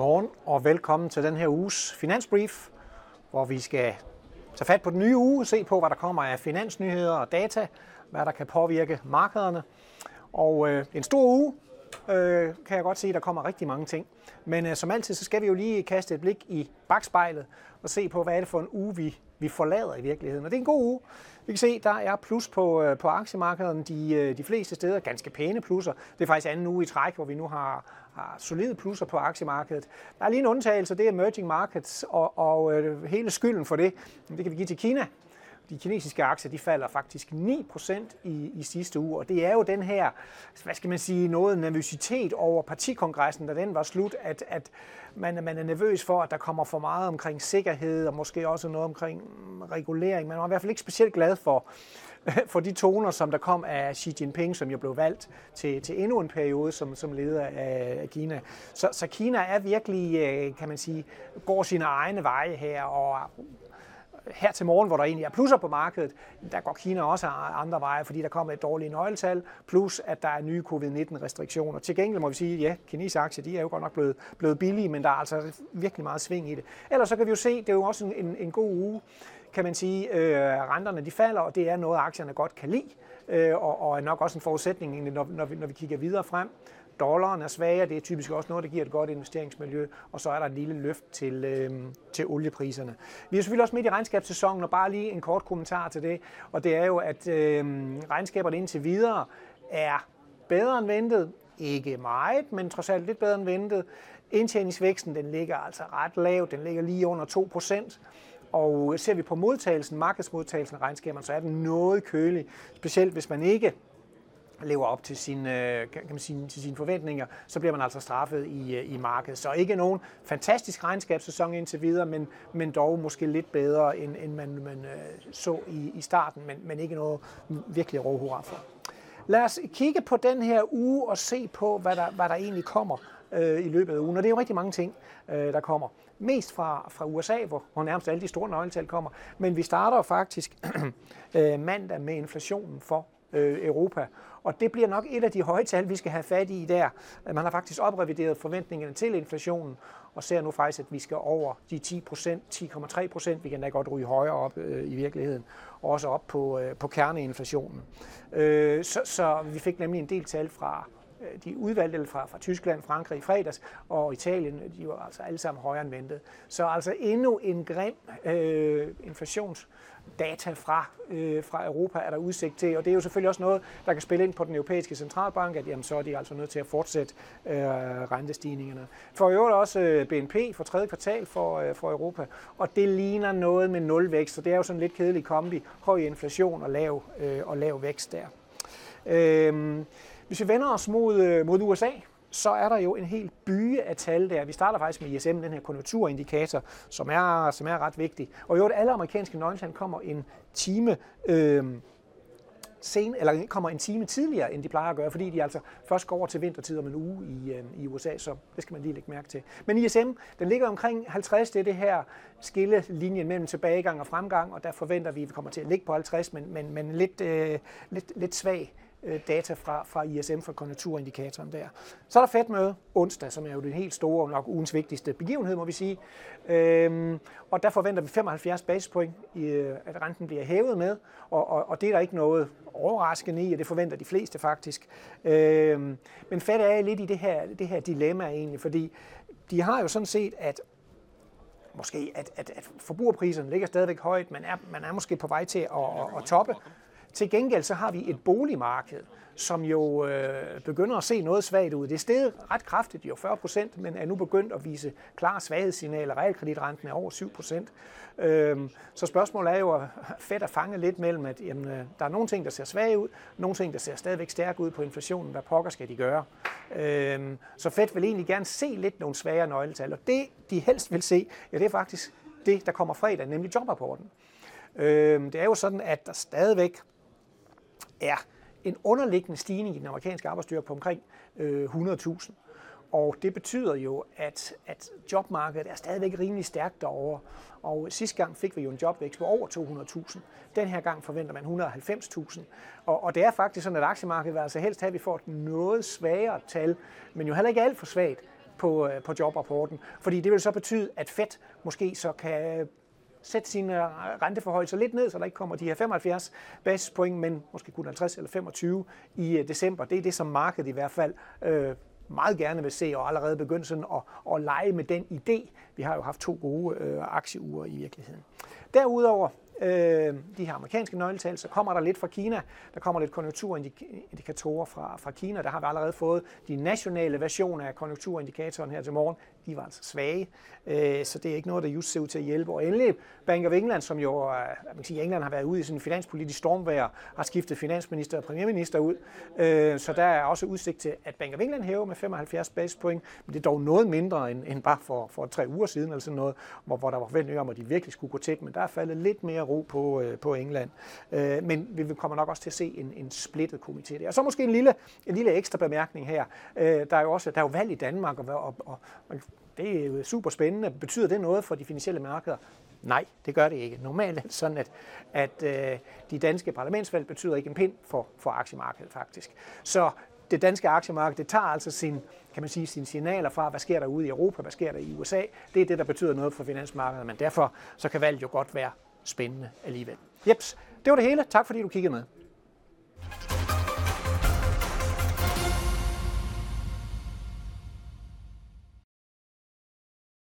Godmorgen og velkommen til den her uges Finansbrief, hvor vi skal tage fat på den nye uge, se på, hvad der kommer af finansnyheder og data, hvad der kan påvirke markederne. Og øh, en stor uge, øh, kan jeg godt se, der kommer rigtig mange ting. Men øh, som altid, så skal vi jo lige kaste et blik i bagspejlet og se på, hvad er det for en uge, vi, vi forlader i virkeligheden. Og det er en god uge. Vi kan se, der er plus på, øh, på aktiemarkederne de, øh, de fleste steder. Ganske pæne plusser. Det er faktisk anden uge i træk, hvor vi nu har, har solide plusser på aktiemarkedet. Der er lige en undtagelse, det er emerging markets, og, og øh, hele skylden for det, det kan vi give til Kina. De kinesiske aktier de falder faktisk 9% i, i sidste uge, og det er jo den her, hvad skal man sige, noget nervøsitet over partikongressen, da den var slut, at, at man, man er nervøs for, at der kommer for meget omkring sikkerhed, og måske også noget omkring regulering. Man var i hvert fald ikke specielt glad for, for de toner, som der kom af Xi Jinping, som jo blev valgt til, til endnu en periode som, som leder af Kina. Så, så Kina er virkelig, øh, kan man sige, går sine egne veje her, og her til morgen, hvor der egentlig er plusser på markedet, der går Kina også andre veje, fordi der kommer et dårligt nøgletal, plus at der er nye covid-19-restriktioner. Til gengæld må vi sige, ja, kinesiske aktier, de er jo godt nok blevet, blevet billige, men der er altså virkelig meget sving i det. Ellers så kan vi jo se, det er jo også en, en, en god uge, kan man sige, øh, renterne de falder, og det er noget, aktierne godt kan lide, øh, og, og er nok også en forudsætning, når, når, vi, når vi kigger videre frem. Dollaren er svagere, det er typisk også noget, der giver et godt investeringsmiljø, og så er der et lille løft til, øh, til oliepriserne. Vi er selvfølgelig også midt i regnskabssæsonen, og bare lige en kort kommentar til det, og det er jo, at øh, regnskaberne indtil videre er bedre end ventet, ikke meget, men trods alt lidt bedre end ventet. Indtjeningsvæksten den ligger altså ret lav, den ligger lige under 2%. Og ser vi på modtagelsen, markedsmodtagelsen af regnskaberne, så er den noget kølig, specielt hvis man ikke lever op til sine, øh, kan man sige, til sine forventninger, så bliver man altså straffet i, øh, i markedet. Så ikke nogen fantastisk regnskabssæson indtil videre, men, men dog måske lidt bedre, end, end man, man øh, så i, i starten, men, men ikke noget virkelig råhurra for. Lad os kigge på den her uge og se på, hvad der, hvad der egentlig kommer øh, i løbet af ugen. Og det er jo rigtig mange ting, øh, der kommer. Mest fra, fra USA, hvor, hvor nærmest alle de store nøgletal kommer. Men vi starter faktisk øh, mandag med inflationen for øh, Europa. Og det bliver nok et af de høje tal, vi skal have fat i der. Øh, man har faktisk oprevideret forventningerne til inflationen, og ser nu faktisk, at vi skal over de 10 procent, 10,3 procent. Vi kan da godt ryge højere op øh, i virkeligheden, og også op på, øh, på kerneinflationen. Øh, så, så vi fik nemlig en del tal fra Øh, de udvalgte fra, fra Tyskland, Frankrig i fredags, og Italien, de var altså alle sammen højere end ventet. Så altså endnu en grim øh, inflationsdata fra, øh, fra Europa er der udsigt til, og det er jo selvfølgelig også noget, der kan spille ind på den europæiske centralbank, at jamen, så er de altså nødt til at fortsætte øh, rentestigningerne. For øvrigt også øh, BNP for tredje kvartal for, øh, for Europa, og det ligner noget med nulvækst, så det er jo sådan en lidt kedelig kombi, høj inflation og lav, øh, og lav vækst der. Øh, hvis vi vender os mod, øh, mod USA, så er der jo en hel byge af tal der. Vi starter faktisk med ISM, den her konjunkturindikator, som er, som er ret vigtig. Og jo, alle amerikanske nøgletal kommer en time øh, sen, eller kommer en time tidligere, end de plejer at gøre, fordi de altså først går over til vintertid om en uge i, øh, i USA, så det skal man lige lægge mærke til. Men ISM, den ligger omkring 50, det er det her skillelinjen mellem tilbagegang og fremgang, og der forventer vi, at vi kommer til at ligge på 50, men, men, men lidt, øh, lidt, lidt svag Øh, data fra, fra ISM, fra konjunkturindikatoren der. Så er der Fed-møde onsdag, som er jo den helt store og nok ugens vigtigste begivenhed, må vi sige. Øhm, og der forventer vi 75 basispoint, i, øh, at renten bliver hævet med, og, og, og det er der ikke noget overraskende i, og det forventer de fleste faktisk. Øhm, men Fed er lidt i det her, det her dilemma egentlig, fordi de har jo sådan set, at måske at, at, at forbrugerpriserne ligger stadigvæk højt, men er, man er måske på vej til at, at, at toppe. Til gengæld så har vi et boligmarked, som jo øh, begynder at se noget svagt ud. Det er steget ret kraftigt, jo 40 procent, men er nu begyndt at vise klare svaghedssignaler. Realkreditrenten er over 7 procent. Øhm, så spørgsmålet er jo fedt at fange lidt mellem, at jamen, øh, der er nogle ting, der ser svage ud, nogle ting, der ser stadigvæk stærke ud på inflationen. Hvad pokker skal de gøre? Øhm, så Fed vil egentlig gerne se lidt nogle svagere nøgletal, og det de helst vil se, ja, det er faktisk det, der kommer fredag, nemlig jobrapporten. Øhm, det er jo sådan, at der stadigvæk er en underliggende stigning i den amerikanske arbejdsstyrke på omkring øh, 100.000. Og det betyder jo, at, at jobmarkedet er stadigvæk rimelig stærkt derovre. Og sidste gang fik vi jo en jobvækst på over 200.000. Den her gang forventer man 190.000. Og, og det er faktisk sådan, at aktiemarkedet vil altså helst have, at vi får et noget svagere tal, men jo heller ikke alt for svagt på, øh, på jobrapporten. Fordi det vil så betyde, at Fed måske så kan sætte sine renteforhøjelser lidt ned, så der ikke kommer de her 75 basispoint, men måske kun 50 eller 25 i øh, december. Det er det, som markedet i hvert fald øh, meget gerne vil se, og allerede begyndt sådan at, at lege med den idé. Vi har jo haft to gode øh, aktieuger i virkeligheden. Derudover øh, de her amerikanske nøgletal, så kommer der lidt fra Kina. Der kommer lidt konjunkturindikatorer fra, fra Kina. Der har vi allerede fået de nationale versioner af konjunkturindikatoren her til morgen. De var altså svage, øh, så det er ikke noget, der just ser ud til at hjælpe. Og endelig Bank of England, som jo, øh, man kan sige, England har været ude i sådan en finanspolitisk stormvejr, har skiftet finansminister og premierminister ud. Øh, så der er også udsigt til, at Bank of England hæver med 75 basispoint, men det er dog noget mindre end, end bare for, for tre uger siden, eller sådan noget, hvor, hvor der var forventninger om, at de virkelig skulle gå tæt, men der er faldet lidt mere ro på, øh, på England. Øh, men vi kommer nok også til at se en, en splittet komité der. Og så måske en lille, en lille ekstra bemærkning her. Øh, der er jo også der er jo valg i Danmark, og, og, og, og det er jo super spændende. Betyder det noget for de finansielle markeder? Nej, det gør det ikke. Normalt er det sådan, at, at øh, de danske parlamentsvalg betyder ikke en pind for, for aktiemarkedet faktisk. Så det danske aktiemarked, det tager altså sin, kan man sige, sine signaler fra, hvad sker der ude i Europa, hvad sker der i USA. Det er det, der betyder noget for finansmarkedet, men derfor så kan valget jo godt være spændende alligevel. Jeps, det var det hele. Tak fordi du kiggede med.